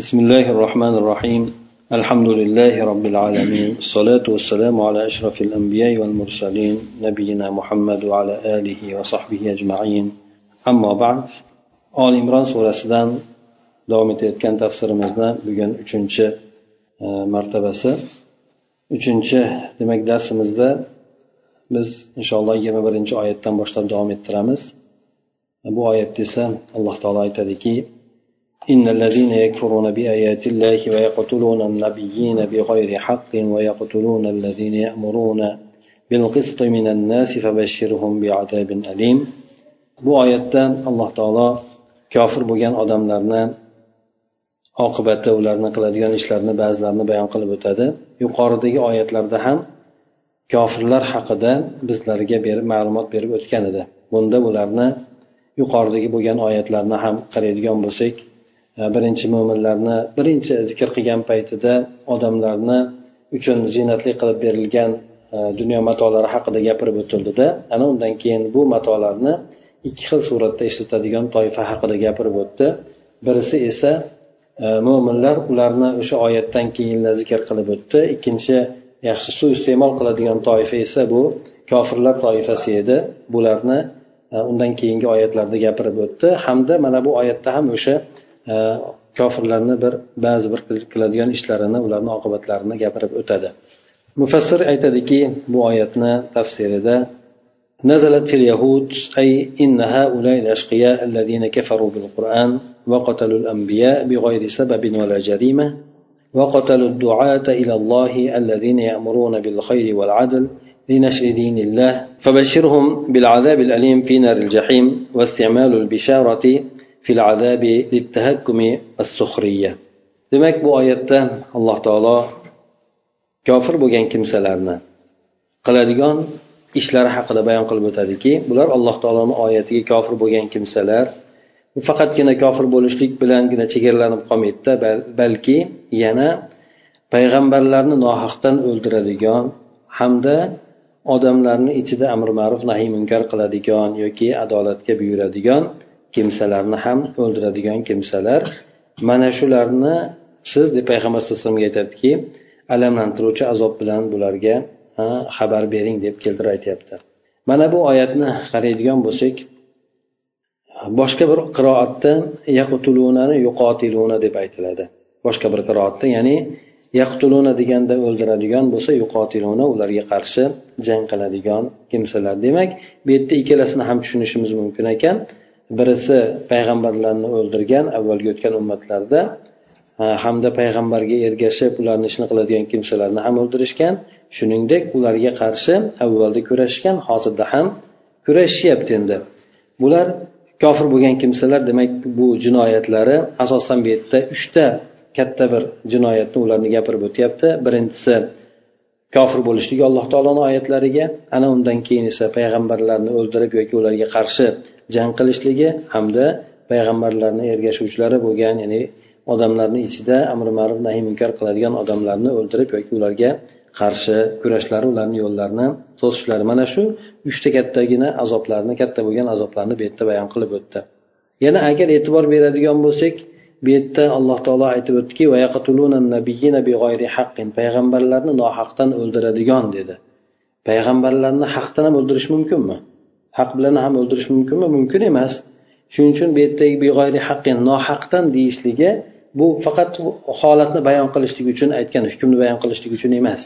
بسم الله الرحمن الرحيم الحمد لله رب العالمين الصلاة والسلام على أشرف الأنبياء والمرسلين نبينا محمد وعلى آله وصحبه أجمعين أما بعد آل إمران سورة سدان davom etayotgan tafsirimizni bugun uchinchi e, martabasi uchinchi demak darsimizda biz inshaalloh yigirma birinchi oyatdan boshlab davom ettiramiz bu oyatda esa alloh taolo aytadiki إن الذين يكفرون بآيات الله ويقتلون النبيين بغير حق ويقتلون الذين يأمرون بالقسط من الناس فبشرهم بعذاب أليم bu oyatda alloh taolo kofir bo'lgan odamlarni oqibati ularni qiladigan ishlarini ba'zilarini bayon qilib o'tadi yuqoridagi oyatlarda ham kofirlar haqida bizlarga berib ma'lumot berib o'tgan edi bunda ularni yuqoridagi bo'lgan oyatlarni ham qaraydigan bo'lsak e, birinchi mo'minlarni birinchi zikr qilgan paytida odamlarni uchun ziynatli qilib berilgan e, dunyo matolari haqida gapirib o'tildida. Ana undan keyin bu matolarni ikki xil suratda ishlatadigan toifa haqida gapirib o'tdi. Birisi esa e, mo'minlar ularni o'sha oyatdan keyin zikr qilib o'tdi. Ikkinchi yaxshi suiiste'mol qiladigan toifa esa bu kofirlar toifasi edi. Bularni e, undan keyingi oyatlarda gapirib o'tdi. Hamda mana bu oyatda ham o'sha kofirlarni bir ba'zi bir qiladigan ishlarini ularni oqibatlarini gapirib o'tadi mufassir aytadiki bu oyatni tafsirida نزلت في اليهود أي إن هؤلاء الأشقياء الذين كفروا بالقرآن وقتلوا الأنبياء بغير سبب ولا جريمة وقتلوا الدعاة إلى الله الذين يأمرون بالخير والعدل لنشر دين الله فبشرهم بالعذاب الأليم في نار الجحيم واستعمال البشارة fil azabi littahakkumi as-suhriyya demak bu oyatda alloh taolo kofir bo'lgan kimsalarni qiladigan ishlari haqida bayon qilib o'tadiki bular alloh taoloni oyatiga kofir bo'lgan kimsalar faqatgina kofir bo'lishlik bilangina chegaralanib qolmaydida balki yana payg'ambarlarni nohaqdan o'ldiradigan hamda odamlarni ichida amri ma'ruf nahiy munkar qiladigan yoki adolatga buyuradigan kimsalarni ham o'ldiradigan kimsalar. Mana shularni siz deb payg'ambar sallallohu alayhi vasallamga aytyaptiki alamlantiruvchi azob bilan bularga xabar bering deb keltirib aytyapti. Mana bu oyatni qaraydigan bo'lsak boshqa bir qiroatda yaqutulunani yuqotiluna deb aytiladi. Boshqa bir qiroatda ya'ni yaqtuluna deganda o'ldiradigan bo'lsa yuqotiluna ularga qarshi jang qiladigan kimsalar. Demak bu yerda ikkalasini ham tushunishimiz mumkin ekan. Birisi payg'ambarlarni o'ldirgan avvalgi o'tgan ummatlarda hamda payg'ambarga ergashib ularni ishini qiladigan kimsalarni ham o'ldirishgan. Shuningdek ularga qarshi avvalda kurashishgan hozirda ham kurashishyapti endi. Bular kofir bo'lgan kimsalar demak bu jinoyatlari asosan bu yerda uchta katta bir jinoyatni ularni gapirib o'tyapti. Birinchisi kofir bo'lishligi alloh taoloni oyatlariga ana undan keyin esa payg'ambarlarni o'ldirib yoki ularga qarshi jang qilishligi hamda payg'ambarlarni ergashuvchilari bo'lgan ya'ni odamlarni ichida amri ma'ruf nahiy munkar qiladigan odamlarni o'ldirib yoki ularga qarshi kurashlari ularni yo'llarini to'sishlari. Mana shu uchta kattagina azoblarni katta bo'lgan azoblarni bu yerda bayon qilib o'tdi. Yana agar e'tibor beradigan bo'lsak bu yerda alloh taolo aytib o'tdiki payg'ambarlarni nohaqdan o'ldiradigan dedi. Payg'ambarlarni haqdan ham o'ldirish mumkinmi? Haq bilan ham o'ldirish mumkinmi? Mumkin emas. Shuning uchun bu yerdagi haqqin nohaqdan deyishligi bu faqat holatni bayon qilishlik uchun aytgan hukmni bayon qilishlik uchun emas.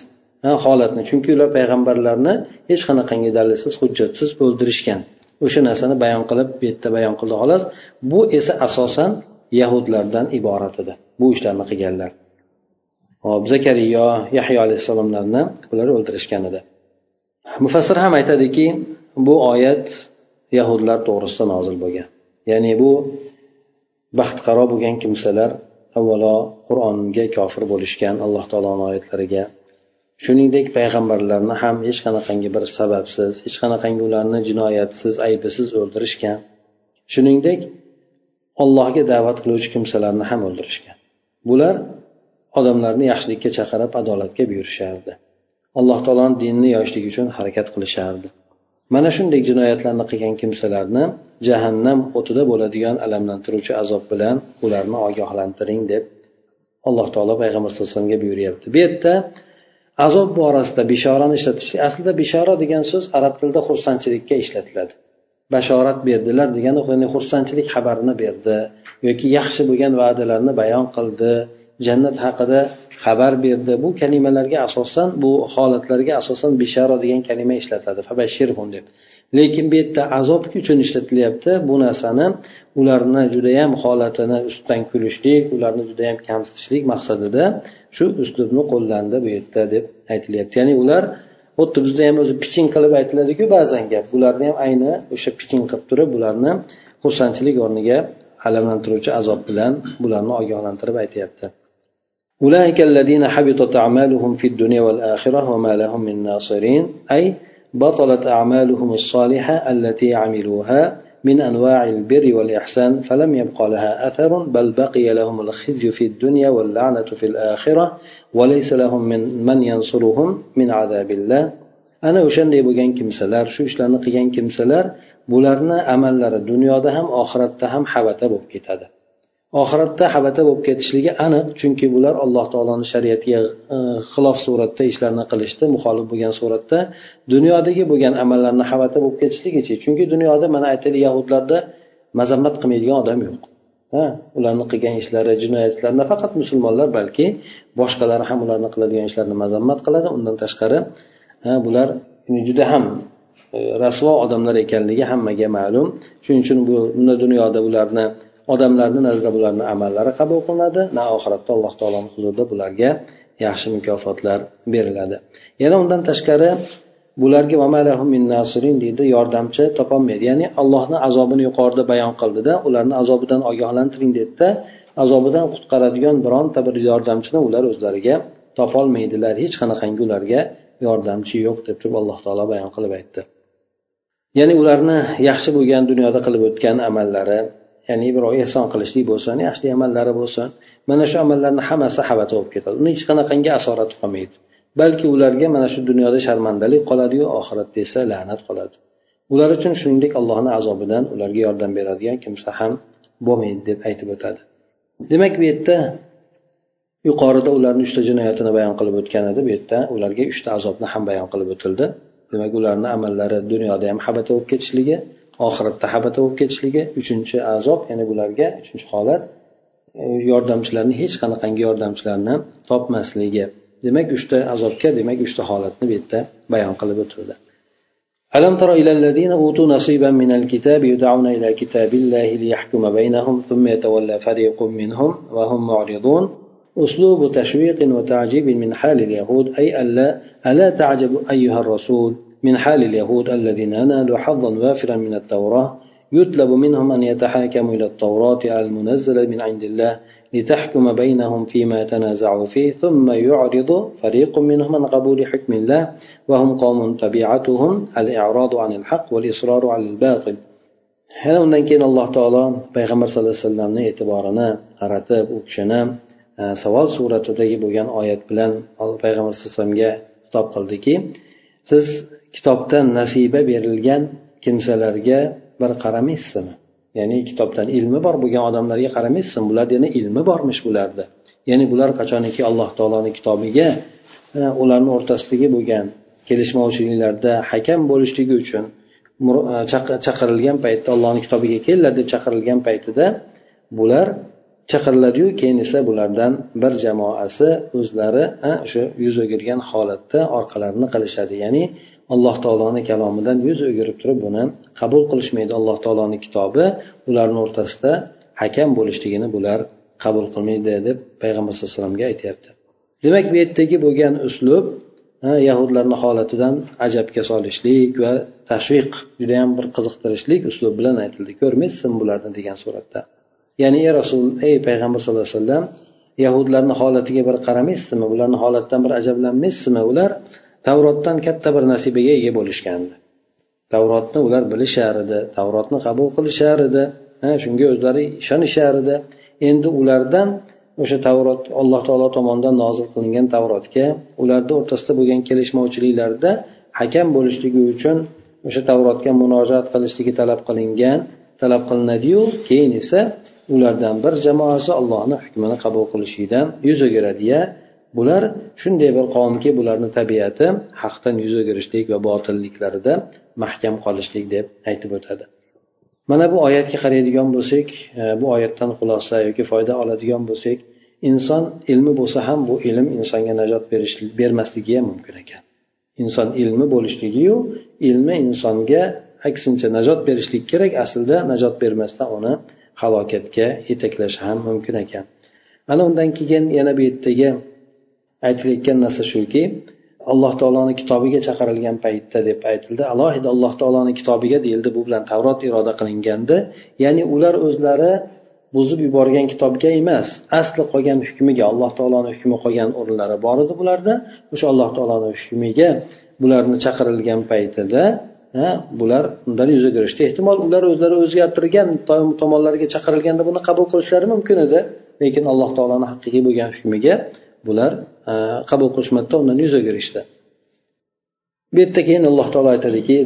Holatni. Chunki ular payg'ambarlarni hech qanaqangi dalilsiz hujjatsiz o'ldirishgan. O'sha narsani bayon qilib bu yerda bayon qildi. Xolos bu esa asosan yahudlardan iborat edi bu ishlarni qilganlar. Hop zakariyo yahyo alayhissalomlarni ular o'ldirishgan edi. Mufassir ham aytadiki bu oyat yahudlar to'g'risida nozil bo'lgan. Ya'ni bu baxtiqaro bo'lgan kimsalar avvalo qur'onga kofir bo'lishgan alloh taoloni oyatlariga shuningdek payg'ambarlarni ham hech qanaqangi bir sababsiz hech qanaqangi ularni jinoyatsiz aybisiz o'ldirishgan shuningdek allohga da'vat qiluvchi kimsalarni ham o'ldirishgan. Bular odamlarni yaxshilikka chaqirib adolatga buyurishardi. Alloh taoloni dinini yoyishlik uchun harakat qilishardi. Mana shunday jinoyatlarni qilgan kimsalarni jahannam o'tida bo'ladigan alamlantiruvchi azob bilan ularni ogohlantiring deb alloh taolo payg'ambar sallallohu alayhi vasallamga buyuryapti. Bu yerda azob borasida beshorani ishlatishlik aslida beshora degan so'z arab tilida xursandchilikka ishlatiladi. Bashorat berdilar degani ya'ni xursandchilik xabarini berdi yoki yaxshi bo'lgan va'dalarni bayon qildi jannat haqida xabar berdi. Bu kalimalarga asosan bu holatlarga asosan bishara degan kalima ishlatiladi deb. Lekin bu yerda azob uchun ishlatilyapti. Bu narsani ularni judayam holatini ustidan kulishlik ularni judayam kamsitishlik maqsadida shu uslubni qo'llandi bu yerda deb aytilyapti. Ya'ni ular xuddi bizda ham o'zi piching qilib aytiladiku ba'zan gap. Bularni ham ayni o'sha piching qilib turib bularni xursandchilik o'rniga alamlantiruvchi azob bilan bularni ogohlantirib aytyapti. أولئك الذين حبطت أعمالهم في الدنيا والآخرة وما لهم من ناصرين أي بطلت أعمالهم الصالحة التي عملوها من أنواع البر والإحسان فلم يبق لها أثر بل بقي لهم الخزي في الدنيا واللعنة في الآخرة وليس لهم من من ينصرهم من عذاب الله. ana o'shanday bo'lgan kimsalar shu ishlarni qilgan kimsalar bularni amallari dunyoda ham oxiratda ham habata bo'lib ketadi oxiratda habata bo'lib ketishligi aniq chunki bular alloh taoloni shariatiga e, xilof suratda ishlarni qilishdi muxolif bo'lgan suratda. Dunyodagi bo'lgan amallarni habata bo'lib ketishligichi chunki dunyoda mana aytaylik yahudlarda mazammat qilmaydigan odam yo'q. Ha ularni qilgan ishlari jinoyatlar nafaqat musulmonlar balki boshqalar ham ularni qiladigan ishlarini mazammat qiladi. Undan tashqari bular juda ham e, rasvo odamlar ekanligi hammaga ma'lum. Shuning uchun bu dunyoda ularni odamlarni nazdida bularni amallari qabul qilinadi. Na oxiratda alloh taoloni huzurida bularga yaxshi mukofotlar beriladi. Yana undan tashqari bularga deydi yordamchi topolmaydi. Ya'ni allohni azobini yuqorida bayon qildida ularni azobidan ogohlantiring dedida azobidan qutqaradigan bironta bir yordamchini ular o'zlariga topolmaydilar. Hech qanaqangi ularga yordamchi yo'q deb turib alloh taolo bayon qilib aytdi. Ya'ni ularni yaxshi bo'lgan dunyoda qilib o'tgan amallari ya'ni birov ehson qilishlik bo'lsin yaxshi amallari bo'lsin. Mana shu amallarni hammasi habata bo'lib ketadi. Uni hech qanaqangi asorati qolmaydi. Balki ularga mana shu dunyoda sharmandalik qoladiyu oxiratda esa la'nat qoladi. Ular uchun shuningdek allohni azobidan ularga yordam beradigan kimsa ham bo'lmaydi deb aytib o'tadi. Demak bu yerda yuqorida ularni uchta jinoyatini bayon qilib o'tgan edi. Bu yerda ularga uchta azobni ham bayon qilib o'tildi. Demak ularni amallari dunyoda ham habata bo'lib ketishligi oxiratda habata bo'lib ketishligi uchinchi azob ya'ni bularga uchinchi holat e, yordamchilarni hech qanaqangi yordamchilarni topmasligi demak uchta azobga demak uchta holatni bu yerda bayon qilib o'tildi ألم تر إلى الذين أوتوا نصيبا من الكتاب يدعون إلى كتاب الله ليحكم بينهم ثم يتولى فريق منهم وهم معرضون أسلوب تشويق وتعجيب من حال اليهود أي ألا ألا تعجب أيها الرسول من حال اليهود الذين نالوا حظا وافرا من التوراة يطلب منهم أن يتحاكموا إلى التوراة المنزلة من عند الله لتحكم بينهم فيما تنازعوا فيه ثم يعرض فريق منهم عن قبول حكم الله وهم قوم طبيعتهم الإعراض عن الحق والإصرار على الباطل. yana undan keyin alloh taolo payg'ambar sallallohu alayhi vasallamni e'tiborini qaratib u kishini savol suratidagi bo'lgan oyat bilan payg'ambar sallallohu alayhi vasallamga xitob qildiki siz kitobdan nasiba berilgan kimsalarga bir qaramaysizmi? Ya'ni kitobdan ilmi bor bo'lgan odamlarga qaramaysizmi? Bularni yana ilmi bormish bularda. Ya'ni bular qachoniki alloh taoloni kitobiga ularni o'rtasidagi bo'lgan kelishmovchiliklarda hakam bo'lishligi uchun e, chaqirilgan paytda allohni kitobiga kelinglar deb chaqirilgan paytida bular chaqiriladiyu keyin esa bulardan bir jamoasi o'zlari o'sha yuz o'girgan holatda orqalarini qilishadi. Ya'ni alloh taoloni kalomidan yuz o'girib turib buni qabul qilishmaydi. Alloh taoloni kitobi ularni o'rtasida hakam bo'lishligini bular qabul qilmaydi deb payg'ambar sallallohu alayhi vasallamga aytyapti. Demak bu yerdagi bo'lgan uslub yahudlarni holatidan ajabga solishlik va tashviq judayam bir qiziqtirishlik uslub bilan aytildi. Ko'rmaysizmi bularni degan suratda? Ya'ni ey rasul ey payg'ambar sallallohu alayhi vasallam yahudlarni holatiga bir qaramaysizmi ularni holatidan bir ajablanmaysizmi? Ular tavrotdan katta bir nasibaga ega bo'lishgandi. Tavrotni ular bilishar edi tavrotni qabul qilishar edi shunga o'zlari ishonishar edi. Endi ulardan o'sha tavrot alloh taolo tomonidan nozil qilingan tavrotga ularni o'rtasida bo'lgan kelishmovchiliklarda hakam bo'lishligi uchun o'sha tavrotga murojaat qilishligi talab qilingan talab qilinadiyu keyin esa ulardan bir jamoasi allohni hukmini qabul qilishlikdan yuz o'giradiya bular shunday bir qavmki bularni tabiati haqdan yuz o'girishlik va botilliklarida mahkam qolishlik deb aytib o'tadi. Mana bu oyatga qaraydigan bo'lsak e, bu oyatdan xulosa yoki foyda oladigan bo'lsak inson ilmi bo'lsa ham bu ilm insonga najot berish bermasligi ham mumkin ekan. Inson ilmi bo'lishligiyu ilmi insonga aksincha najot berishlik kerak aslida najot bermasdan uni halokatga yetaklashi ham mumkin ekan. Ana undan keyin yana bu yerdagi aytilayotgan narsa shuki alloh taoloni kitobiga chaqirilgan paytda deb aytildi. Alohida alloh taoloni kitobiga deyildi bu bilan tavrot iroda qilingandi ya'ni ular o'zlari buzib yuborgan kitobga emas asli qolgan hukmiga alloh taoloni hukmi qolgan o'rinlari bor edi bularda. O'sha alloh taoloni hukmiga bularni chaqirilgan paytida bular undan yuz o'girishdi ehtimol ular o'zlari o'zgartirgan tomonlariga chaqirilganda buni qabul qilishlari mumkin edi. Lekin alloh taoloni haqiqiy bo'lgan hukmiga bular qabul qilishmadidan undan yuz o'girishdi bu yerda keyin alloh taolo aytadiki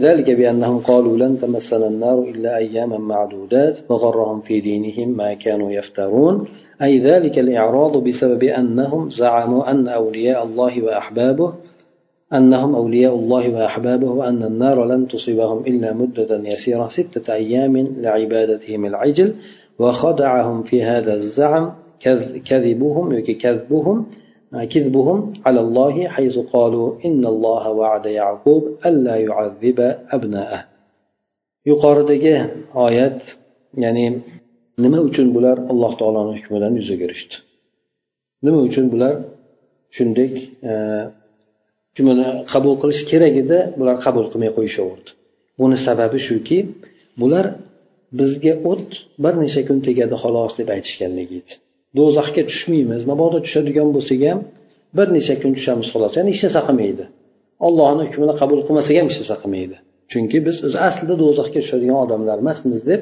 أي ذلك الإعراض بسبب أنهم زعموا أن أولياء الله وأحبابه أنهم أولياء الله وأحبابه وأن النار لن تصيبهم إلا مدة يسيرة ستة أيام لعبادتهم العجل وخدعهم في هذا الزعم كذبهم كذبهم كذبهم على الله حيث قالوا إن الله وعد يعقوب ألا يعذب أبناءه yuqoridagi oyat ya'ni nima uchun bular alloh taoloni hukmidan yuz o'girishdi nima uchun bular shunday hukmini qabul qilish kerak edi bular qabul qilmay qo'yishaverdi buni sababi shuki bular bizga o't bir necha kun tegadi xolos deb aytishganligi edi do'zaxga tushmaymiz. Mabodo tushadigan bo'lsak ham bir necha kun tushamiz xolos. Ya'ni hech narsa qilmaydi. Ollohni hukmini qabul qilmasak ham hech narsa qilmaydi. Chunki biz o'zi aslida do'zaxga tushadigan odamlar emasmiz deb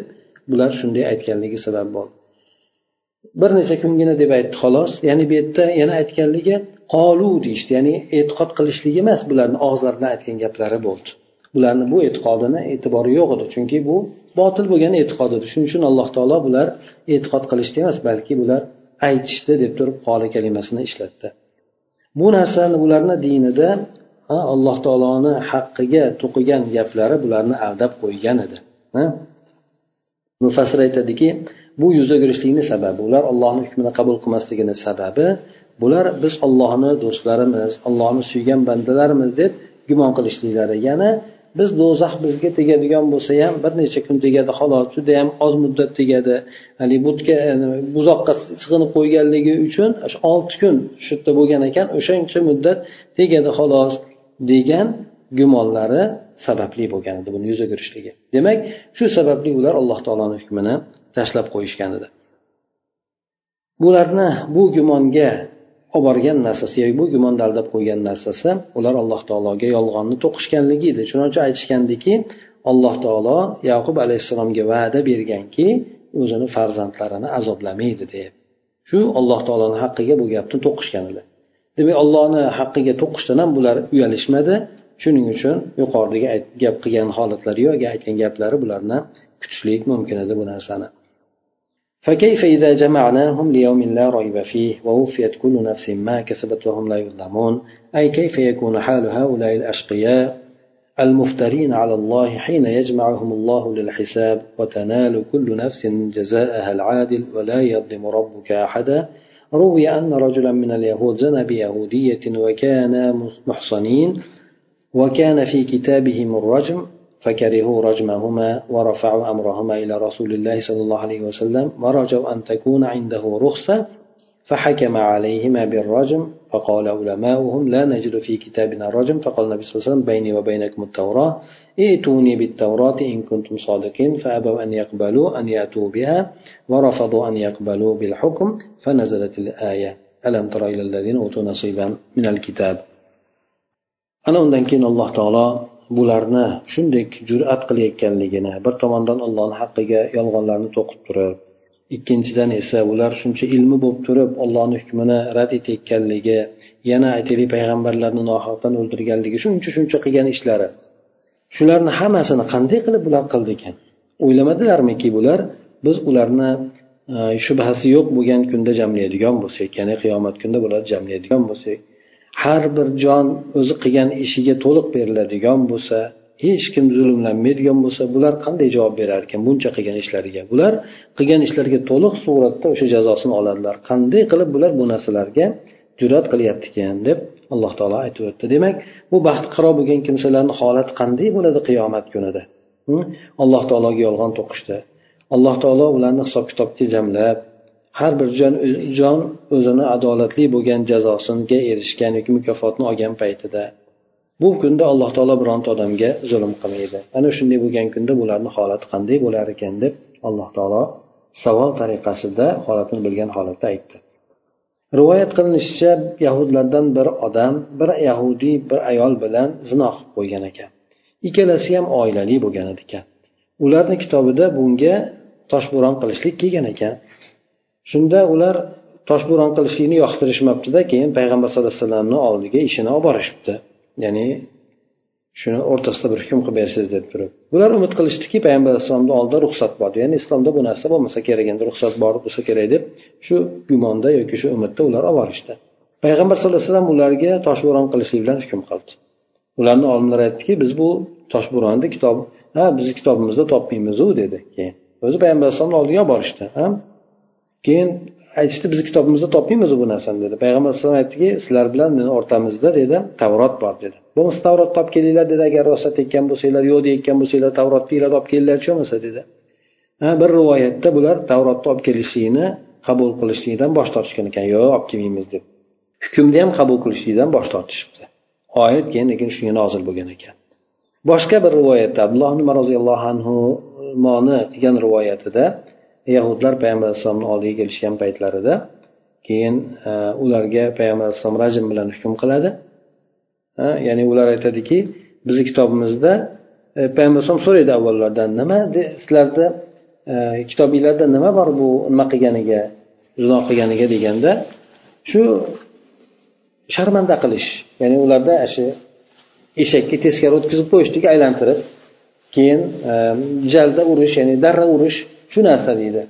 bular shunday aytganligi sabab bo'ldi bir necha kungina deb aytdi xolos. Ya'ni bu yerda yana aytganligi qolu deyishdi. Ya'ni e'tiqod qilishligi emas bularni og'izlaridan aytgan gaplari bo'ldi. Bularni bu e'tiqodini e'tibori yo'q edi chunki bu botil bo'lgan e'tiqod edi. Shuning uchun alloh taolo bular e'tiqod qilishdi emas balki bular aytishdi deb turib qoli kalimasini ishlatdi. Bu narsani ularni dinida alloh taoloni haqqiga to'qigan gaplari bularni aldab qo'ygan edi. Mufassir aytadiki bu yuz o'girishlikni sababi ular ollohni hukmini qabul qilmasligini sababi bular biz ollohni do'stlarimiz ollohni suygan bandalarimiz deb gumon qilishliklari yana biz do'zax bizga tegadigan bo'lsa ham bir necha kun tegadi xolos judayam oz muddat tegadi. Haligi butga buzoqqa sig'inib qo'yganligi uchun olti kun shu yerda bo'lgan ekan o'shancha muddat tegadi xolos degan gumonlari sababli bo'lgan edi buni yuzaga kirishligi demak shu sababli ular alloh taoloni hukmini tashlab qo'yishgan edi. Bularni bu gumonga olib borgan narsasi yoki bu gumonni aldab qo'ygan narsasi ular alloh taologa yolg'onni to'qishganligi edi. Shuning uchun aytishgandiki alloh taolo yaqub alayhissalomga va'da berganki o'zini farzandlarini azoblamaydi deb. Shu alloh taoloni haqqiga bu gapni to'qishgan edi. Demak ollohni haqqiga to'qishdan ham bular uyalishmadi. Shuning uchun yuqoridagi gap qilgan holatlari yoki aytgan gaplari bularni kutishlik mumkin edi bu narsani. فكيف إذا جمعناهم ليوم لا ريب فيه ووفيت كل نفس ما كسبت وهم لا يظلمون؟ أي كيف يكون حال هؤلاء الأشقياء المفترين على الله حين يجمعهم الله للحساب وتنال كل نفس جزاءها العادل ولا يظلم ربك أحدا؟ روي أن رجلا من اليهود زنى بيهودية وكان محصنين وكان في كتابهم الرجم فكرهوا رجمهما ورفعوا أمرهما إلى رسول الله صلى الله عليه وسلم ورجوا أن تكون عنده رخصة فحكم عليهما بالرجم فقال علماؤهم لا نجد في كتابنا الرجم. فقال النبي صلى الله عليه وسلم بيني وبينكم التوراة. ائتوني بالتوراة إن كنتم صادقين. فأبوا أن يقبلوا أن يأتوا بها ورفضوا أن يقبلوا بالحكم. فنزلت الآية. ألم تر إلى الذين أوتوا نصيبا من الكتاب؟ أنا أندن الله تعالى bularni shunday jur'at qilayotganligini bir tomondan allohni haqqiga yolg'onlarni to'qib turib ikkinchidan esa ular shuncha ilmi bo'lib turib ollohni hukmini rad etayotganligi yana aytaylik payg'ambarlarni nohaqdan o'ldirganligi shuncha shuncha qilgan ishlari. Shularni hammasini qanday qilib bular qildi ekan? O'ylamadilarmiki bular biz ularni e, shubhasi yo'q bo'lgan kunda jamlaydigan bo'lsak ya'ni qiyomat kunida bularni jamlaydigan bo'lsak har bir jon o'zi qilgan ishiga to'liq beriladigan bo'lsa hech kim zulmlanmaydigan bo'lsa bular qanday javob berar ekan buncha qilgan ishlariga? Bular qilgan ishlariga to'liq suratda o'sha jazosini oladilar. Qanday qilib bular bu narsalarga jur'at qilyapti ekan deb alloh taolo aytib o'tdi. Demak bu baxtiqaro bo'lgan kimsalarni holati qanday bo'ladi qiyomat kunida? Alloh taologa yolg'on to'qishdi alloh taolo ularni hisob kitobga jamlab har bir jon o'zini adolatli bo'lgan jazosiga erishgan yoki mukofotni olgan paytida bu kunda alloh taolo bironta odamga zulm qilmaydi. Ana shunday bo'lgan kunda bularni holati qanday bo'lar ekan deb alloh taolo savol tariqasida holatini bilgan holatda aytdi. Rivoyat qilinishicha yahudlardan bir odam bir yahudiy bir ayol bilan zino qilib qo'ygan ekan. Ikkalasi ham oilali bo'lgan ekan. Ularni kitobida bunga toshbo'ron qilishlik kelgan ekan. Shunda ular toshbo'ron qilishlikni yoqtirishmabdida keyin payg'ambar sallallohu alayhi vasallamni oldiga ishini olib borishibdi. Ya'ni shuni o'rtasida bir hukm qilib bersangiz deb turib. Bular umid qilishdiki payg'ambar alayhissalomni oldida ruxsat bor. Ya'ni islomda bu narsa bo'lmasa kerak endi ruxsat bor bo'lsa kerak deb shu gumonda yoki shu umidda ular olib borishdi. Payg'ambar sallallohu alayhi vasallam ularga toshbo'ron qilishlik bilan hukm qildi. Ularni olimlari aytdiki biz bu toshbo'ronni kitob ha bizni kitobimizda topmaymizu dedi. Keyin o'zi payg'ambar alayhissalomni oldiga olib borishdi. Keyin aytishdi bizni kitobimizda topmaymiz bu narsani dedi. Payg'ambar alayhisalom aytdiki sizlar bilan meni o'rtamizda dedi tavrot bor dedi. Bo'lmasa tavrot olib kelinglar dedi. Agar rost aytayotgan bo'lsanglar yo'q deyotgan bo'lsanglar tavrotni ilib olib kelinglarchi bo'lmasa dedi. Ha bir rivoyatda bular tavrotni olib kelishlikni qabul qilishlikdan bosh tortishgan ekan. Yo'q olib kelmaymiz deb. Hukmni ham qabul qilishlikdan bosh tortishibdi. Oyat keyin lekin shunga nozil bo'lgan ekan. Boshqa bir rivoyatda abdulloh umar roziyallohu anhuni qilgan rivoyatida yahudlar payg'ambar alayhissalomni oldiga kelishgan paytlarida keyin e, ularga payg'ambar alayhissalom rajm bilan hukm qiladi. E, ya'ni ular aytadiki bizni kitobimizda e, payg'ambar alayhisalom so'raydi avvallardan nima sizlarni kitobinglarda nima bor bu nima qilganiga zino qilganiga? deganda shu sharmanda qilish. Ya'ni ularda shu eshakka teskari o'tkazib qo'yishdik aylantirib keyin jalda urish ya'ni darra urish shu narsa deydi.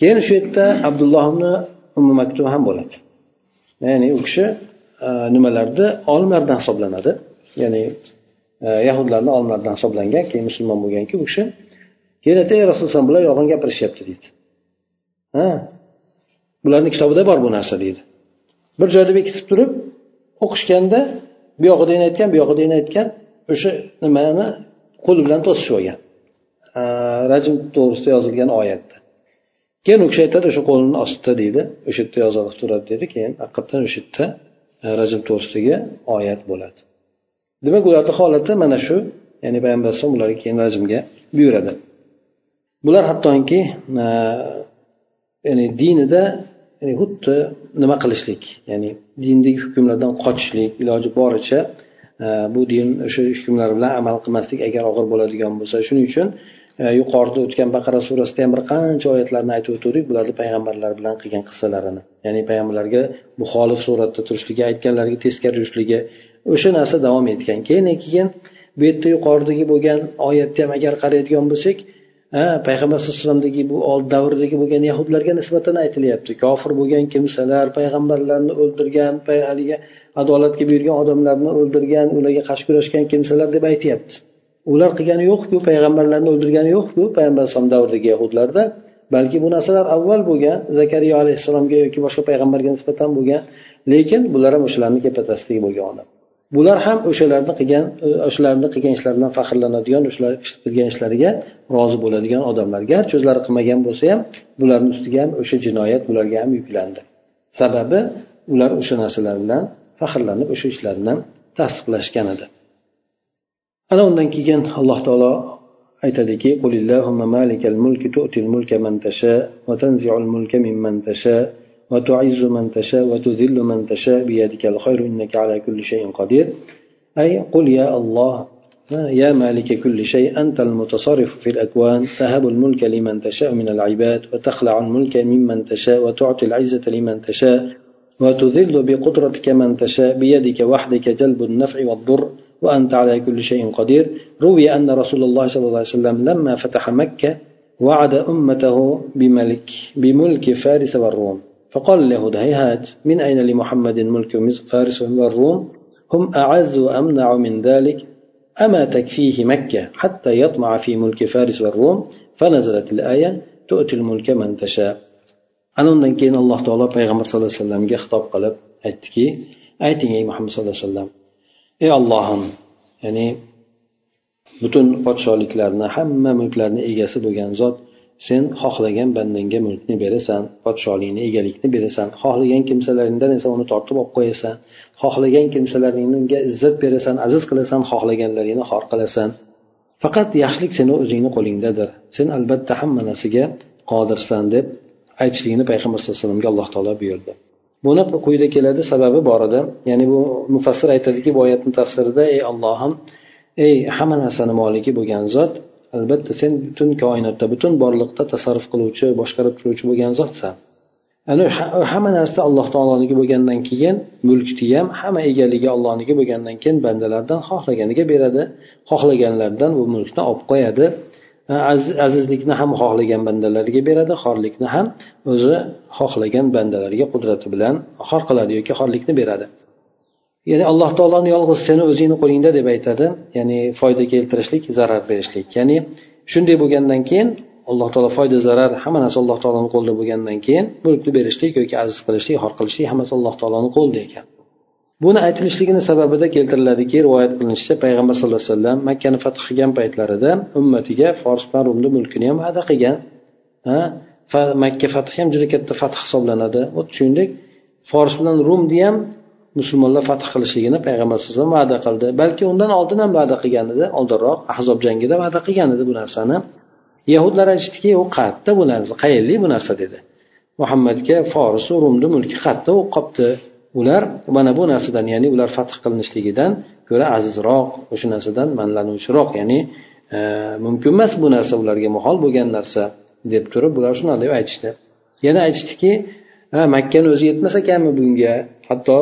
Keyin shu yerda abdullohni ummu maktub ham bo'ladi. Ya'ni u kishi e, nimalarni olimlardan hisoblanadi. Ya'ni e, yahudlarni olimlaridan hisoblangan keyin musulmon bo'lganki u kishi keyin ey rasululloh bular yolg'on gapirishyapti deydi. Ha? Bularni kitobida bor bu narsa deydi. Bir joyda bekitib turib o'qishganda bu yog'idan aytgan bu yog'idan aytgan o'sha nimani qo'li bilan to'sishib olgan. Rajm to'g'risida yozilgan oyatda. Keyin u kishi aytadi o'sha qo'lini ostida deydi. O'sha yerda yozilib turadi dedi. Keyin haqiqatdan o'sha yerda e, rajm to'g'risidagi oyat bo'ladi. Demak ularni holati mana shu. Ya'ni payg'ambar alayhisalom ularga keyin rajmga buyuradi. Bular hattoki e, ya'ni dinida ya'ni xuddi nima qilishlik? Ya'ni dindagi hukmlardan qochishlik iloji boricha e, bu din o'sha hukmlar bilan amal qilmaslik agar og'ir bo'ladigan bo'lsa. Shuning uchun E, yuqorida o'tgan baqara surasida ham bir qancha oyatlarni aytib o'tgandik bularni payg'ambarlar bilan qilgan qissalarini. Ya'ni payg'ambarlarga muxolif suratda turishligi aytganlariga teskari yurishligi o'sha narsa davom etgan. Keyin keyin bu yerda yuqoridagi bo'lgan oyatni ham agar qaraydigan bo'lsak payg'ambar sallallohu alayhi vasallamdagi bu old davrdagi bo'lgan yahudlarga nisbatan aytilyapti. Kofir bo'lgan kimsalar payg'ambarlarni o'ldirgan haligi adolatga buyurgan odamlarni o'ldirgan ularga qarshi kurashgan kimsalar deb aytyapti. Ular qilgani yo'qku payg'ambarlarni o'ldirgani yo'qku payg'ambar alayhisalom davridagi yahudlarda? Balki bu narsalar avval bo'lgan zakariya alayhissalomga yoki boshqa payg'ambarga nisbatan bo'lgan lekin bular ham o'shalarni kepatasligi bo'lgan odam. Bular ham o'shalarni qilgan e, o'shalarni qilgan ishlaridan faxrlanadigan o'shalar qilgan ishlariga rozi bo'ladigan odamlar. Garchi o'zlari qilmagan bo'lsa ham bularni ustiga ham o'sha jinoyat bularga ham yuklandi. Sababi ular o'sha narsalar bilan faxrlanib o'sha ishlarni tasdiqlashgan edi. ana undan الله تعالى taolo aytadiki قل اللهم مالك الملك تؤتي الملك من تشاء وتنزع الملك ممن تشاء وتعز من تشاء وتذل من تشاء بيدك الخير إنك على كل شيء قدير أي قل يا الله يا مالك كل شيء أنت المتصرف في الأكوان تهب الملك لمن تشاء من العباد وتخلع الملك ممن تشاء وتعطي العزة لمن تشاء وتذل بقدرتك من تشاء بيدك وحدك جلب النفع والضر وأنت على كل شيء قدير. روي أن رسول الله صلى الله عليه وسلم لما فتح مكة وعد أمته بملك بملك فارس والروم. فقال اليهود هيهات من أين لمحمد ملك فارس والروم؟ هم أعز وأمنع من ذلك؟ أما تكفيه مكة حتى يطمع في ملك فارس والروم؟ فنزلت الآية تؤتي الملك من تشاء. ana undan keyin alloh taolo payg'ambar sallallohu alayhi vasallamga xitob qilib aytdiki ayting ey muhammad sallallohu alayhi vasallam ey ollohim ya'ni butun podshohliklarni hamma mulklarni egasi bo'lgan zot sen xohlagan bandangga mulkni berasan podshohlikni egalikni berasan. Xohlagan kimsalaringdan esa uni tortib olib qo'yasan. Xohlagan kimsalaringga izzat berasan aziz qilasan xohlaganlaringni xor qilasan. Faqat yaxshilik seni o'zingni qo'lingdadir. Sen albatta hamma narsaga qodirsan deb aytishligini payg'ambar sallallohu alayhi vasallamga alloh taolo buyurdi. Buni quyida keladi sababi bor edi. Ya'ni bu mufassir aytadiki bu oyatni tafsirida ey allohim ey hamma narsani moliki bo'lgan zot albatta sen butun koinotda butun borliqda tasarruf qiluvchi boshqarib turuvchi bo'lgan zotsan. Ana hamma narsa alloh taoloniki bo'lgandan keyin mulkni ham hamma egaligi allohniki bo'lgandan keyin bandalardan xohlaganiga beradi. Xohlaganlardan bu mulkni olib qo'yadi. Azizlikni ham xohlagan bandalariga beradi xorlikni ham o'zi xohlagan bandalariga qudrati bilan xor qiladi yoki xorlikni beradi. Ya'ni alloh taoloni yolg'iz seni o'zingni qo'lingda deb aytadi ya'ni foyda keltirishlik zarar berishlik. Ya'ni shunday bo'lgandan keyin alloh taolo foyda zarar hamma narsa alloh taoloni qo'lida bo'lgandan keyin mulkni berishlik yoki aziz qilishlik xor qilishlik hammasi alloh taoloni qo'lida ekan. Buni aytilishligini sababida keltiriladiki rivoyat qilinishicha payg'ambar sallallohu alayhi vasallam makkani fath qilgan paytlarida ummatiga fors bilan rumni mulkini ham va'da qilgan. Makka fathi ham juda katta fath hisoblanadi. Shuningdek fors bilan rumni ham musulmonlar fath qilishligini payg'ambar alayhi vasallam va'da qildi. Balki undan oldin ham va'da qilgan edi oldinroq ahzob jangida va'da qilgan edi bu narsani. Yahudlar aytishdiki u qayerda bu narsa qayerlik bu narsa dedi. Muhammadga forisi rumni mulki qayerda u qolibdi ular mana bu narsadan ya'ni ular fath qilinishligidan ko'ra azizroq o'sha narsadan manlanuvchiroq ya'ni e, mumkin emas bu narsa ularga muhol bo'lgan narsa deb turib bular shunaqa deb aytishdi. Yana aytishdiki makkani o'zi yetmas ekanmi bunga? Hatto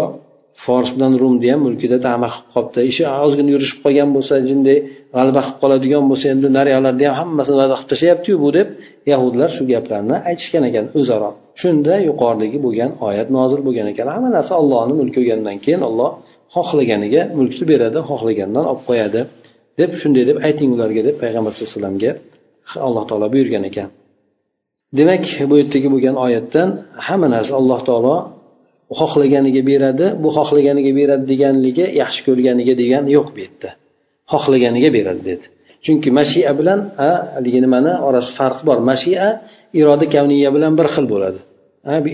fors bilan rumni ham mulkida tama qilib qolibdi. Ishi ozgina yurishib qolgan bo'lsa jinday g'alaba qilib qoladigan bo'lsa endi nariyoqlarni ham hammasini va'da qilib tashlayaptiyu bu deb yahudlar shu gaplarni aytishgan ekan o'zaro. Shunda yuqoridagi bo'lgan oyat nozil bo'lgan ekan. Hamma narsa ollohni mulki bo'lgandan keyin olloh xohlaganiga mulkni beradi xohlagandan olib qo'yadi. Deb shunday deb ayting ularga deb payg'ambar sallallohu alayhi vasallamga alloh taolo buyurgan ekan. Demak bu yerdagi bo'lgan oyatdan hamma narsa alloh taolo xohlaganiga beradi bu xohlaganiga beradi deganligi yaxshi ko'rganiga degani yo'q bu yerda. Xohlaganiga beradi dedi. Chunki mashia bilan haligi nimani orasida farq bor. Mashia iroda kavniya bilan bir xil bo'ladi.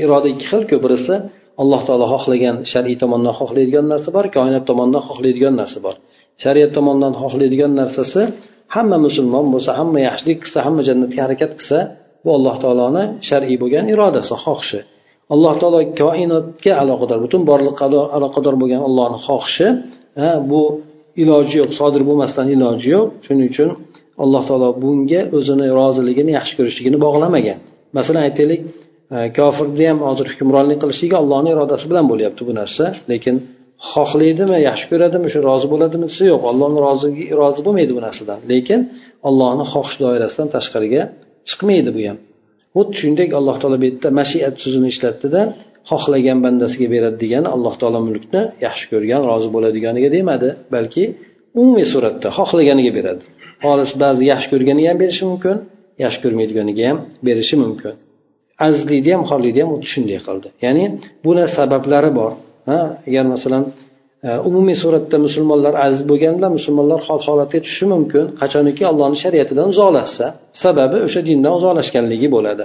Iroda ikki xil birisi alloh taolo xohlagan shar'iy tomondan xohlaydigan narsa bor koinot tomonidan xohlaydigan narsa bor. Shariat tomonidan xohlaydigan narsasi hamma musulmon bo'lsa hamma yaxshilik qilsa hamma jannatga harakat qilsa bu alloh taoloni shar'iy bo'lgan irodasi xohishi. Alloh taolo koinotga aloqador butun borliqqa aloqador bo'lgan allohni xohishi bu iloji yo'q sodir bo'lmasdan iloji yo'q. Shuning uchun alloh taolo bunga o'zini roziligini yaxshi ko'rishligini bog'lamagan. Masalan aytaylik e, kofirni ham hozir hukmronlik qilishligi allohni irodasi bilan bo'lyapti bu narsa. Lekin xohlaydimi yaxshi ko'radimi shu rozi bo'ladimi desa yo'q. Ollohni roziligi rozi bo'lmaydi bu narsadan. Lekin allohni xohish doirasidan tashqariga chiqmaydi bu ham. Xuddi shuningdek alloh taolo bu yerda mashiat so'zini ishlatdida xohlagan bandasiga beradi degani alloh taolo mulkni yaxshi ko'rgan rozi bo'ladiganiga demadi. Balki umumiy suratda xohlaganiga beradi. Xolis ba'zi yaxshi ko'rganiga ham berishi mumkin yaxshi ko'rmaydiganiga ham berishi mumkin. Azizlikni ham xorlikni ham xuddi shunday qildi. Ya'ni buni sabablari bor. Ha agar masalan e, umumiy suratda musulmonlar aziz bo'lganda musulmonlar xol holatga tushishi mumkin qachoniki allohni shariatidan uzoqlashsa sababi o'sha dindan uzoqlashganligi bo'ladi.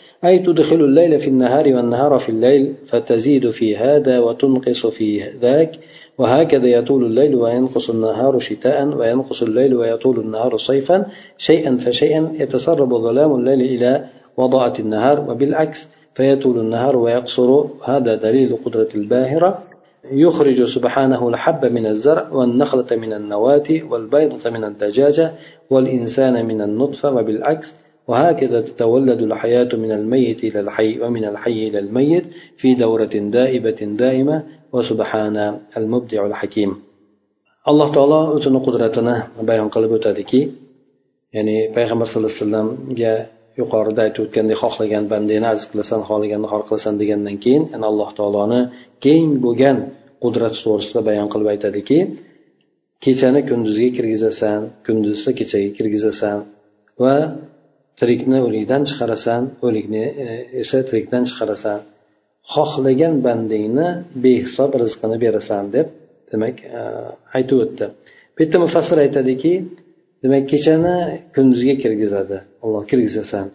أي تدخل الليل في النهار والنهار في الليل فتزيد في هذا وتنقص في ذاك وهكذا يطول الليل وينقص النهار شتاء وينقص الليل ويطول النهار صيفا شيئا فشيئا يتسرب ظلام الليل إلى وضاءة النهار وبالعكس فيطول النهار ويقصر هذا دليل قدرة الباهرة. يخرج سبحانه الحب من الزرع والنخلة من النواة والبيضة من الدجاجة والإنسان من النطفة وبالعكس وهكذا تتولد الحياة من الميت إلى الحي ومن الحي إلى الميت في دورة دائبة دائمة وسبحان المبدع الحكيم alloh taolo o'zini qudratini bayon qilib o'tadiki ya'ni payg'ambar sallallohu alayhi vasallamga yuqorida aytib o'tgandek xohlagan bandangni aziz qilasan xohlaganni xor qilasan degandan keyin yana alloh taoloni keng bo'lgan qudrati to'g'risida bayon qilib aytadiki kechani kunduzga kirgizasan kunduzni kechaga kirgizasan va tirikni o'likdan chiqarasan o'likni e, esa tirikdan chiqarasan. Xohlagan bandingni behisob rizqini berasan deb demak e, aytib o'tdi. Bu yerda mufassir aytadiki demak kechani kunduzga kirgizadi. Alloh kirgizasan.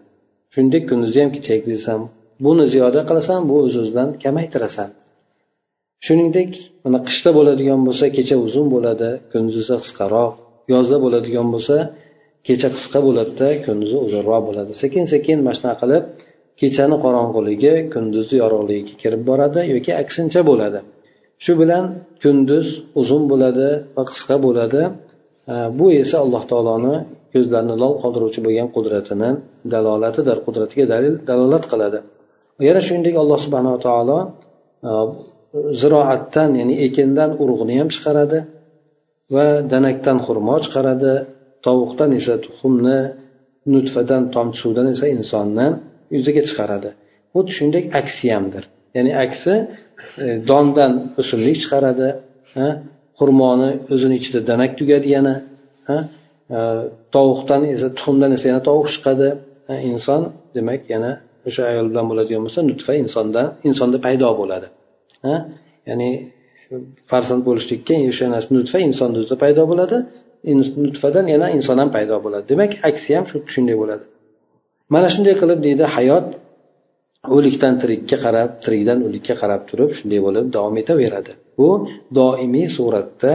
Shuningdek kunduzni ham kechaga kirgizasan buni ziyoda qilasan bu o'z o'zidan kamaytirasan. Shuningdek mana qishda bo'ladigan bo'lsa kecha uzun bo'ladi kunduzi qisqaroq. Yozda bo'ladigan bo'lsa kecha qisqa bo'ladida kunduzi uzunroq bo'ladi. Sekin sekin mana shunaqa qilib kechani qorong'uligi kunduzni yorug'ligiga kirib boradi yoki aksincha bo'ladi. Shu bilan kunduz uzun bo'ladi va qisqa bo'ladi. Bu esa alloh taoloni ko'zlarni lol qoldiruvchi bo'lgan qudratini dalolatidir qudratiga dalil dalolat qiladi. Yana shuningdek alloh subhanava taolo e, ziroatdan ya'ni ekindan urug'ni ham chiqaradi va danakdan xurmo chiqaradi. Tovuqdan esa tuxumni nutfadan tomchi suvdan esa insonni yuzaga chiqaradi. Xuddi shuningdek aksi hamdir ya'ni aksi e, dondan o'simlik chiqaradi xurmoni o'zini ichida danak tugadi yana e, tovuqdan esa tuxumdan esa yana tovuq chiqadi. Inson demak yana o'sha ayol bilan bo'ladigan bo'lsa nutfa insondan insonda paydo bo'ladi. Ya'ni farzand bo'lishlikka o'sha narsa nutfa insonni o'zida paydo bo'ladi. Nutfadan yana inson ham paydo bo'ladi. Demak aksi ham shu shunday bo'ladi. Mana shunday qilib deydi hayot o'likdan tirikka qarab tirikdan o'likka qarab turib shunday bo'lib davom etaveradi. Bu doimiy suratda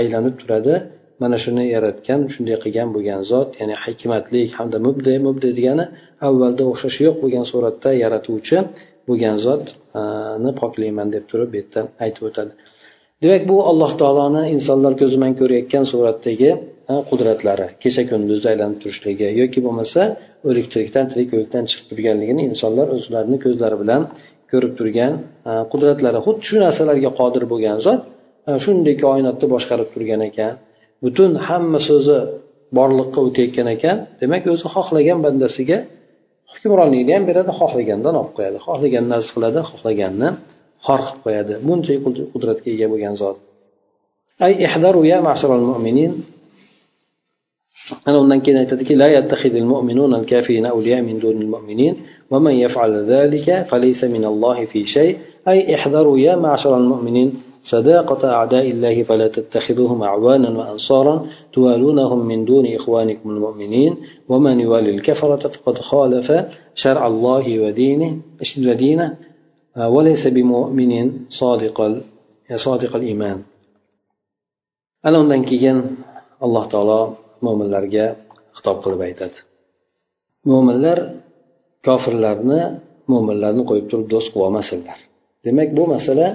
aylanib turadi. Mana shuni yaratgan shunday qilgan bo'lgan zot ya'ni hikmatlik hamda mubde mubde degani avvalda o'xshashi yo'q bo'lgan suratda yaratuvchi bo'lgan zotni poklayman deb turib bu yerda aytib o'tadi. Demak bu alloh taoloni insonlar ko'zi bilan ko'rayotgan suratdagi qudratlari kecha kunduz aylanib turishligi yoki bo'lmasa o'lik tirikdan tirik o'likdan chiqib turganligini insonlar o'zlarini ko'zlari bilan ko'rib turgan qudratlari. Xuddi shu narsalarga qodir bo'lgan zot shunday koinotni boshqarib turgan ekan. Butun hamma so'zi borliqqa o'tayotgan ekan. Demak o'zi xohlagan bandasiga hukmronlikni ham beradi xohlagandan olib qo'yadi. Xohlaganni aziz qiladi xohlaganni xor qilib qo'yadi bunday qudratga ega bo'lgan zot. Ay ihdaru ya ma'sharal mu'minin. Ana undan keyin aytadiki la yattakhidul mu'minuna al-kafirin awliya min dunil mu'minin. ومن يفعل ذلك فليس من الله في شيء أي احذروا يا معشر المؤمنين صداقة أعداء الله فلا تتخذوهم أعوانا وأنصارا توالونهم من دون إخوانكم المؤمنين ومن يوالي الكفرة فقد خالف شرع الله ودينه ودينه وليس بمؤمن صادق صادق الإيمان ana undan keyin alloh taolo mo'minlarga xitob qilib aytadi mo'minlar kofirlarni mo'minlarni qo'yib turib do'st qilib olmasinlar demak bu masala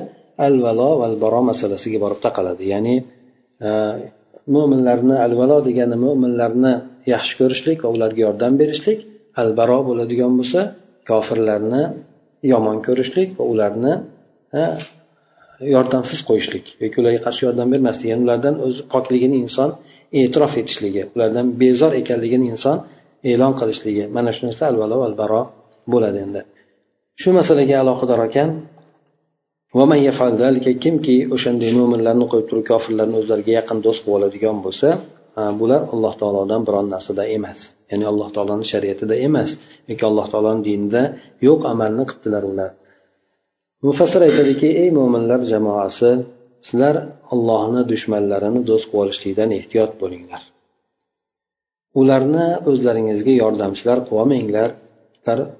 al valo val baro masalasiga borib taqaladi ya'ni e, mo'minlarni al valo degani mo'minlarni yaxshi ko'rishlik va ularga yordam berishlik al baro bo'ladigan bo'lsa kofirlarni yomon ko'rishlik va ularni yordamsiz qo'yishlik. Yoki ularga qarshi yordam bermaslik. Ya'ni ulardan o'z pokligini inson e'tirof etishligi ulardan bezor ekanligini inson e'lon qilishligi. Mana shu narsa alvalo albaro baro bo'ladi endi. Shu masalaga aloqador ekan kimki o'shanday mo'minlarni qo'yib turib kofirlarni o'zlariga yaqin do'st qilib oladigan bo'lsa bular alloh taolodan biron narsada emas. Ya'ni alloh taoloni shariatida emas yoki alloh taoloni dinida yo'q amalni qilibdilar ular. Mufassir aytadiki ey mo'minlar jamoasi sizlar allohni dushmanlarini do'st qilib olishlikdan ehtiyot bo'linglar. Ularni o'zlaringizga yordamchilar qilib olmanglar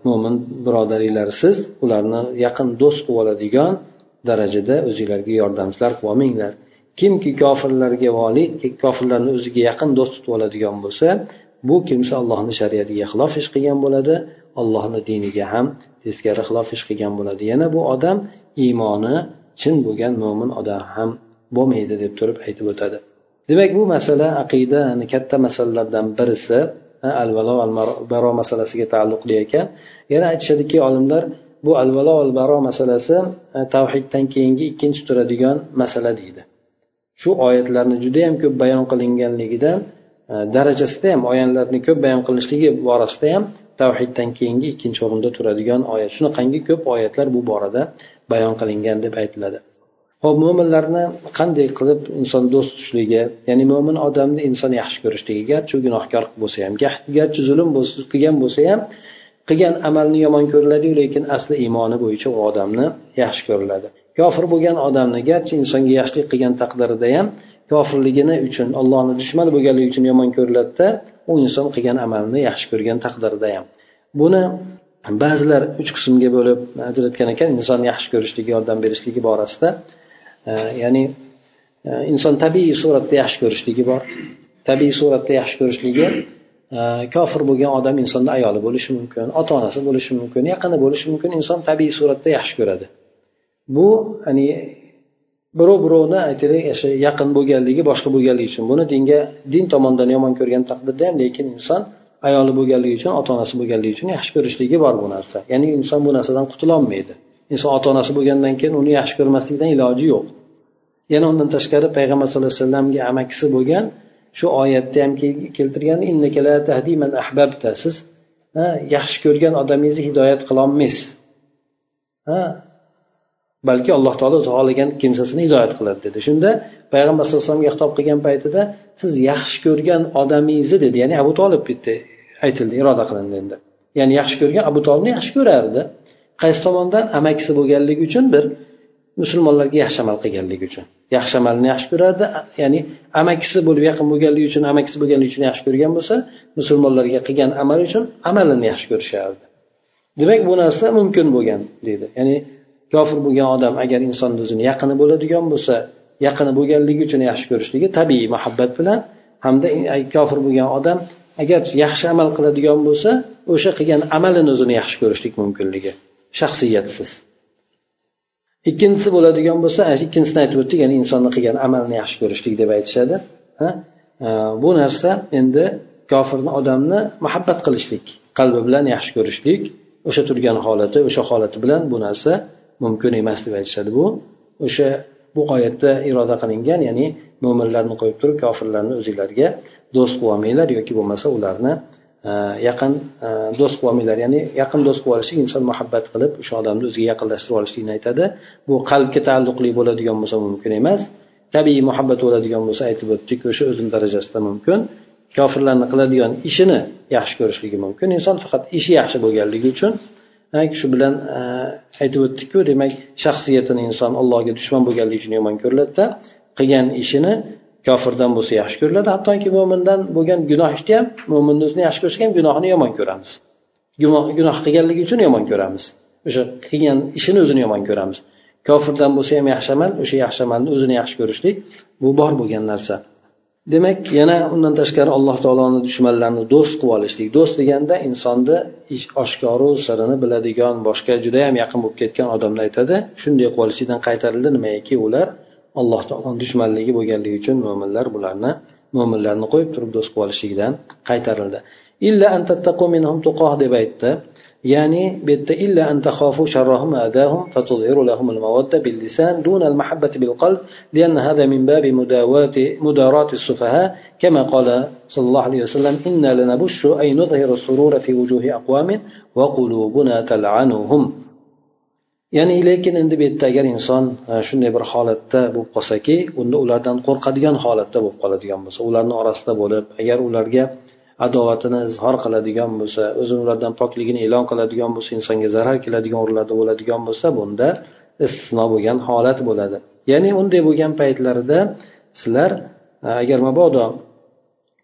mo'min birodaringlarsiz ularni yaqin do'st qilib oladigan darajada o'zinglarga yordamchilar qilib olmanglar kimki kofirlarga voliy kofirlarni o'ziga yaqin do'st tutib oladigan bo'lsa bu kimsa allohni shariatiga xilof ish qilgan bo'ladi allohni diniga ham teskari xilof ish qilgan bo'ladi. Yana bu odam iymoni chin bo'lgan mo'min odam ham bo'lmaydi deb turib aytib o'tadi. Demak bu masala aqidani katta masalalardan birisi al valo al baro masalasiga taalluqli ekan yana aytishadiki olimlar bu al valo al baro masalasi tavhiddan keyingi ikkinchi turadigan masala deydi. Shu oyatlarni judayam ko'p bayon qilinganligidan Э, darajasida ham oyatlarni ko'p bayon qilinishligi borasida ham tavhiddan keyingi ikkinchi o'rinda turadigan oyat. Shunaqangi ko'p oyatlar bu borada bayon qilingan deb aytiladi. Ho'p mo'minlarni qanday qilib inson do'st tutishligi ya'ni mo'min odamni inson yaxshi ko'rishligi garchi u gunohkor bo'lsa ham garchi zulm qilgan bo'lsa ham qilgan amalni yomon ko'riladiyu lekin asli iymoni bo'yicha u odamni yaxshi ko'riladi. Kofir bo'lgan odamni garchi insonga yaxshilik qilgan taqdirida ham kofirligini uchun allohni dushmani bo'lganligi uchun yomon ko'riladida u inson qilgan amalni yaxshi ko'rgan taqdirida ham. Buni ba'zilar uch qismga bo'lib ajratgan ekan inson yaxshi ko'rishligi yordam berishligi borasida. Ya'ni e, inson tabiiy suratda yaxshi ko'rishligi bor. Tabiiy suratda yaxshi ko'rishligi e, kofir bo'lgan odam insonni ayoli bo'lishi mumkin ota onasi bo'lishi mumkin yaqini bo'lishi mumkin inson tabiiy suratda yaxshi ko'radi. Bu ya'ni birov birovni aytaylik o'sha yaqin bo'lganligi boshqa bo'lganligi uchun. Buni dinga din tomonidan yomon ko'rgan taqdirda ham lekin inson ayoli bo'lganligi uchun ota onasi bo'lganligi uchun yaxshi ko'rishligi bor bu narsa. Ya'ni inson bu narsadan qutulolmaydi. Inson ota onasi bo'lgandan keyin uni yaxshi ko'rmaslikdan iloji yo'q. Yana undan tashqari payg'ambar sallallohu alayhi vasallamga amakisi bo'lgan shu oyatda ham keltirgan siz yaxshi ko'rgan odamingizni hidoyat qilolmaysiz. Balki alloh taolo o'zi xohlagan kimsasini hidoyat qiladi dedi. Shunda payg'ambar sallallohu alayhi vasallamga xitob qilgan paytida siz yaxshi ko'rgan odamingizni dedi. Ya'ni abu tolib bitta aytildi iroda qilindi endi. Ya'ni yaxshi ko'rgan abu tolibni yaxshi ko'rardi. Qaysi tomondan? Amakisi bo'lganligi uchun bir musulmonlarga yaxshi amal qilganligi uchun. Yaxshi amalni yaxshi ko'rardi. Ya'ni amakisi bo'lib yaqin bo'lganligi uchun amakisi bo'lganligi uchun yaxshi ko'rgan bo'lsa musulmonlarga qilgan amali uchun amalini yaxshi ko'rishardi. Demak bu narsa mumkin bo'lgan deydi ya'ni kofir bo'lgan odam agar insonni o'zini yaqini bo'ladigan bo'lsa yaqini bo'lganligi uchun yaxshi ko'rishligi tabiiy muhabbat bilan hamda kofir bo'lgan odam agar yaxshi amal qiladigan bo'lsa o'sha qilgan amalini o'zini yaxshi ko'rishlik mumkinligi shaxsiyatsiz. Ikkinchisi bo'ladigan bo'lsa ikkinchisini aytib o'tdik ya'ni insonni qilgan amalini yaxshi ko'rishlik deb aytishadi bu narsa endi kofirni odamni muhabbat qilishlik qalbi bilan yaxshi ko'rishlik o'sha turgan holati o'sha holati bilan bu narsa mumkin emas deb aytishadi bu. O'sha bu oyatda iroda qilingan ya'ni mo'minlarni qo'yib turib kofirlarni o'zinglarga do'st qilib olmanglar yoki bo'lmasa ularni e, yaqin e, do'st qilib olmanglar ya'ni yaqin do'st qilib olishlik inson muhabbat qilib o'sha odamni o'ziga yaqinlashtirib olishlikni aytadi. Bu qalbga taalluqli bo'ladigan bo'lsa mumkin emas. Tabiiy muhabbat bo'ladigan bo'lsa aytib o'tdik o'sha o'zini darajasida mumkin. Kofirlarni qiladigan ishini yaxshi ko'rishligi mumkin. Inson faqat ishi yaxshi bo'lganligi uchun shu bilan e, aytib o'tdikku demak shaxsiyatini inson allohga dushman bo'lganligi uchun yomon ko'riladida. Qilgan ishini kofirdan bo'lsa yaxshi ko'riladi. Hattoki mo'mindan bo'lgan gunoh ishni ham mo'minni o'zini yaxshi ko'rsak ham gunohini yomon ko'ramiz. Gunoh qilganligi uchun yomon ko'ramiz. O'sha qilgan ishini o'zini yomon ko'ramiz. Kofirdan bo'lsa ham yaxshi amal o'sha yaxshi amalni o'zini yaxshi ko'rishlik bu bor bo'lgan narsa. Demak yana undan tashqari alloh taoloni dushmanlarini do'st qilib olishlik. Do'st deganda insonni ish oshkoru sirini biladigan boshqa judayam yaqin bo'lib ketgan odamni aytadi. Shunday qilib olishlikdan qaytarildi. Nimaiki ular alloh taoloni dushmanligi bo'lganligi uchun mo'minlar bularni mo'minlarni qo'yib turib do'st qilib olishligidan qaytarildi. Illa deb aytdi. يعني بيت إلا أن تخافوا شرهم أذاهم فتظهروا لهم المودة باللسان دون المحبة بالقلب لأن هذا من باب مداوات مداراة السفهاء. كما قال صلى الله عليه وسلم إنا لنبش أي نظهر السرور في وجوه أقوام وقلوبنا تلعنهم. يعني لكن endi bu yerda agar inson shunday bir holatda bo'lib qolsaki unda ulardan qo'rqadigan holatda bo'lib qoladigan bo'lsa ularni orasida bo'lib adovatini izhor qiladigan bo'lsa o'zini ulardan pokligini e'lon qiladigan bo'lsa insonga zarar keladigan o'rinlarda bo'ladigan bo'lsa bunda istisno bo'lgan holat bo'ladi. Ya'ni unday bo'lgan paytlarida sizlar e, agar mabodo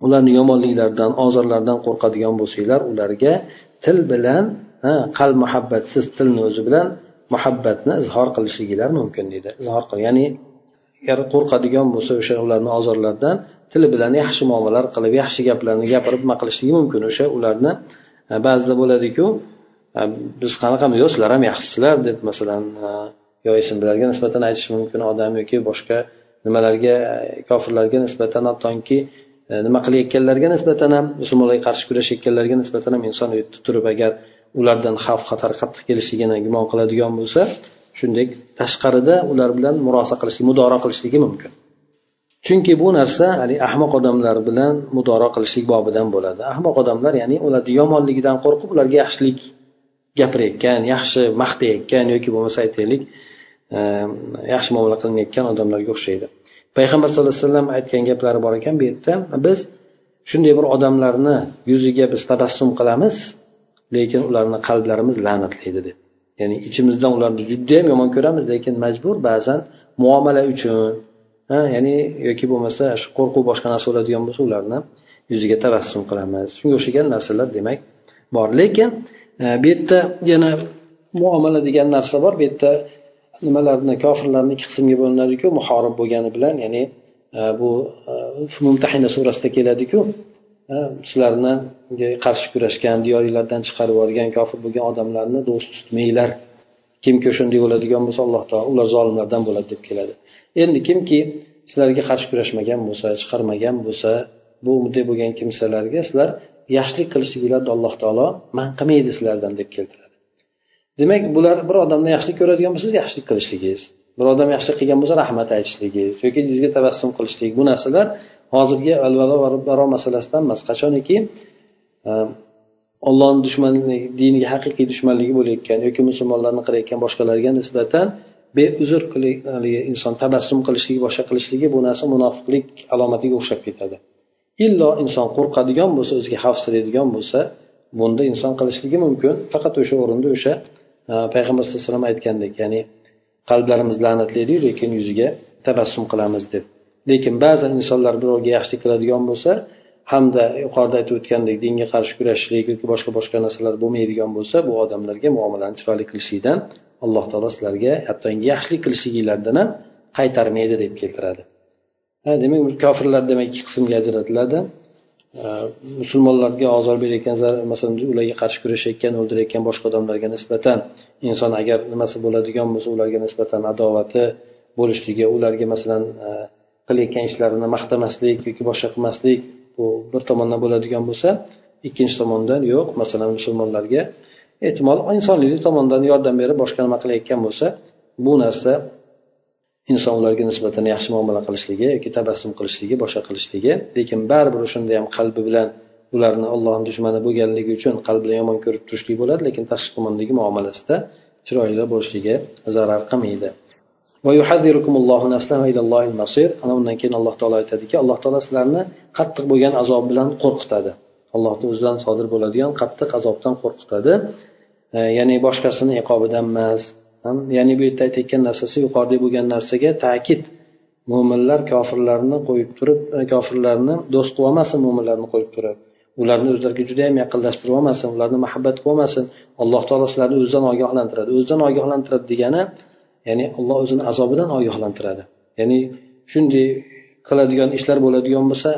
ularni yomonliklaridan ozorlaridan qo'rqadigan bo'lsanglar ularga til bilan qalb muhabbatsiz tilni o'zi bilan muhabbatni izhor qilishliginglar mumkin deydi. Izhor qil ya'ni agar qo'rqadigan bo'lsa o'sha ularni ozorlaridan tili bilan yaxshi muomala qilib yaxshi gaplarni gapirib nima qilishligi mumkin. O'sha ularni e, ba'zida bo'ladiku e, biz qanaqamiz yo'q sizlar ham yaxshisizlar deb masalan e, yo ismlarga nisbatan aytish mumkin odam yoki boshqa nimalarga kofirlarga nisbatan hattoki nima qilayotganlarga nisbatan ham musulmonlarga qarshi kurashayotganlarga nisbatan ham inson u yerda turib agar ulardan xavf xatar qattiq kelishligini gumon qiladigan bo'lsa shunday tashqarida ular bilan murosa qilishlik mudora qilishligi mumkin. Chunki bu narsa haligi ahmoq odamlar bilan mudoro qilishlik bobidan bo'ladi. Ahmoq odamlar ya'ni ularni yomonligidan qo'rqib ularga yaxshilik gapirayotgan yaxshi maqtayotgan yoki bo'lmasa aytaylik ehm, yaxshi muomala qilinayotgan odamlarga o'xshaydi. Payg'ambar sallallohu alayhi vasallam aytgan gaplari bor ekan bu yerda. Biz shunday bir odamlarni yuziga biz tabassum qilamiz lekin ularni qalblarimiz la'natlaydi deb. Ya'ni ichimizdan ularni judayam yomon ko'ramiz lekin majbur ba'zan muomala uchun ha ya'ni yoki bo'lmasa shu qo'rquv boshqa narsa bo'ladigan bo'lsa ularni yuziga tabassum qilamiz. Shunga o'xshagan narsalar demak bor. Lekin e, bu yerda yana muomala degan narsa bor. Bu yerda nimalarni kofirlarni ikki qismga bo'linadiku muhorib bo'lgani bilan ya'ni e, bu e, mumtahina surasida keladiku sizlarni qarshi kurashgan diyoringlardan chiqarib yuborgan kofir bo'lgan odamlarni do'st tutmanglar. Kimki o'shanday bo'ladigan bo'lsa alloh taolo ular zolimlardan bo'ladi deb keladi. Endi kimki sizlarga qarshi kurashmagan bo'lsa chiqarmagan bo'lsa bu bunday bo'lgan kimsalarga sizlar yaxshilik qilishliginglarni alloh taolo man qilmaydi sizlardan deb keltiradi. Demak bular bir odamdan yaxshilik ko'radigan bo'lsangiz yaxshilik qilishligingiz. Bir odam yaxshilik qilgan bo'lsa rahmat aytishligingiz yoki yuzga tabassum qilishlik. Bu narsalar hozirgi alvalo baro masalasidan emas qachoniki ollohni dushmanligi diniga haqiqiy dushmanligi bo'layotgan yoki musulmonlarni qilayotgan boshqalarga nisbatan beuzr haligi inson tabassum qilishligi boshqa qilishligi bu narsa munofiqlik alomatiga o'xshab ketadi. Illo inson qo'rqadigan bo'lsa o'ziga xavfsiraydigan bo'lsa bunda inson qilishligi mumkin. Faqat o'sha o'rinda o'sha payg'ambar sallallohu alayhi vasallam aytgandek ya'ni qalblarimiz la'natlaydi lekin yuziga tabassum qilamiz deb. Lekin ba'zan insonlar birovga yaxshilik qiladigan bo'lsa hamda yuqorida aytib o'tgandek dinga qarshi kurashishlik yoki boshqa boshqa narsalar bo'lmaydigan bo'lsa bu odamlarga muomalani chiroyli qilishlikdan alloh taolo sizlarga hattoki yaxshilik qilishliginglardan ham qaytarmaydi deb keltiradi. Demak kofirlar demak ikki qismga ajratiladi. Musulmonlarga ozor berayotgan masalan ularga qarshi kurashayotgan o'ldirayotgan boshqa odamlarga nisbatan inson agar nimasi bo'ladigan bo'lsa ularga nisbatan adovati bo'lishligi ularga masalan qilayotgan ishlarini maqtamaslik yoki boshqa qilmaslik bu bir tomondan bo'ladigan bo'lsa ikkinchi tomondan yo'q. Masalan musulmonlarga ehtimol insoniylik tomonidan yordam berib boshqa nima qilayotgan bo'lsa bu narsa inson ularga nisbatan yaxshi muomala qilishligi yoki tabassum qilishligi boshqa qilishligi. Lekin baribir o'shanda ham qalbi bilan ularni ollohni dushmani bo'lganligi uchun qalbida yomon ko'rib turishlik bo'ladi lekin tashqi tomondagi muomalasida chiroyli bo'lishligi zarar qilmaydi. Ana undan keyin alloh taolo aytadiki alloh taolo sizlarni qattiq bo'lgan azob bilan qo'rqitadi. Allohni o'zidan sodir bo'ladigan qattiq azobdan qo'rqitadi. E, ya'ni boshqasini iqobidan emas. Ya'ni bu yerda aytayotgan narsasi yuqorida bo'lgan narsaga ta'kid. Mo'minlar kofirlarni qo'yib turib e, kofirlarni do'st qilib olmasin mo'minlarni qo'yib turib. Ularni o'zlariga judayam yaqinlashtirib olmasin ularni muhabbat qilib olmasin. Alloh taolo sizlarni o'zidan ogohlantiradi. O'zidan ogohlantiradi degani ya'ni alloh o'zini azobidan ogohlantiradi. Ya'ni shunday qiladigan ishlar bo'ladigan bo'lsa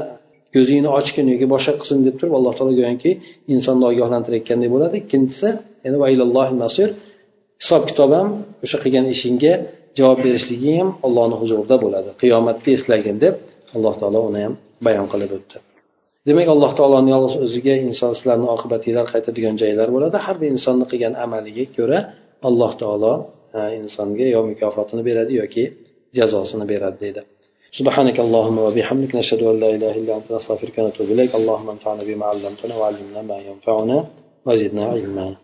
ko'zingni ochgin yoki boshqa qilsin deb turib alloh taolo go'yoki insonni ogohlantirayotgandek bo'ladi. Ikkinchisi masir hisob kitob ham o'sha qilgan ishingga javob berishliging ham allohni huzurida bo'ladi. Qiyomatda eslagin deb alloh taolo uni ham bayon qilib o'tdi. Demak alloh taoloni yolg'iz o'ziga inson sizlarni oqibatinglar qaytadigan joylar bo'ladi. Har bir insonni qilgan amaliga ko'ra alloh taolo insonga yo mukofotini beradi yoki jazosini beradi deydi سبحانك اللهم وبحمدك نشهد أن لا إله إلا أنت نستغفرك ونتوب إليك اللهم انفعنا بما علمتنا وعلمنا ما ينفعنا وزدنا علما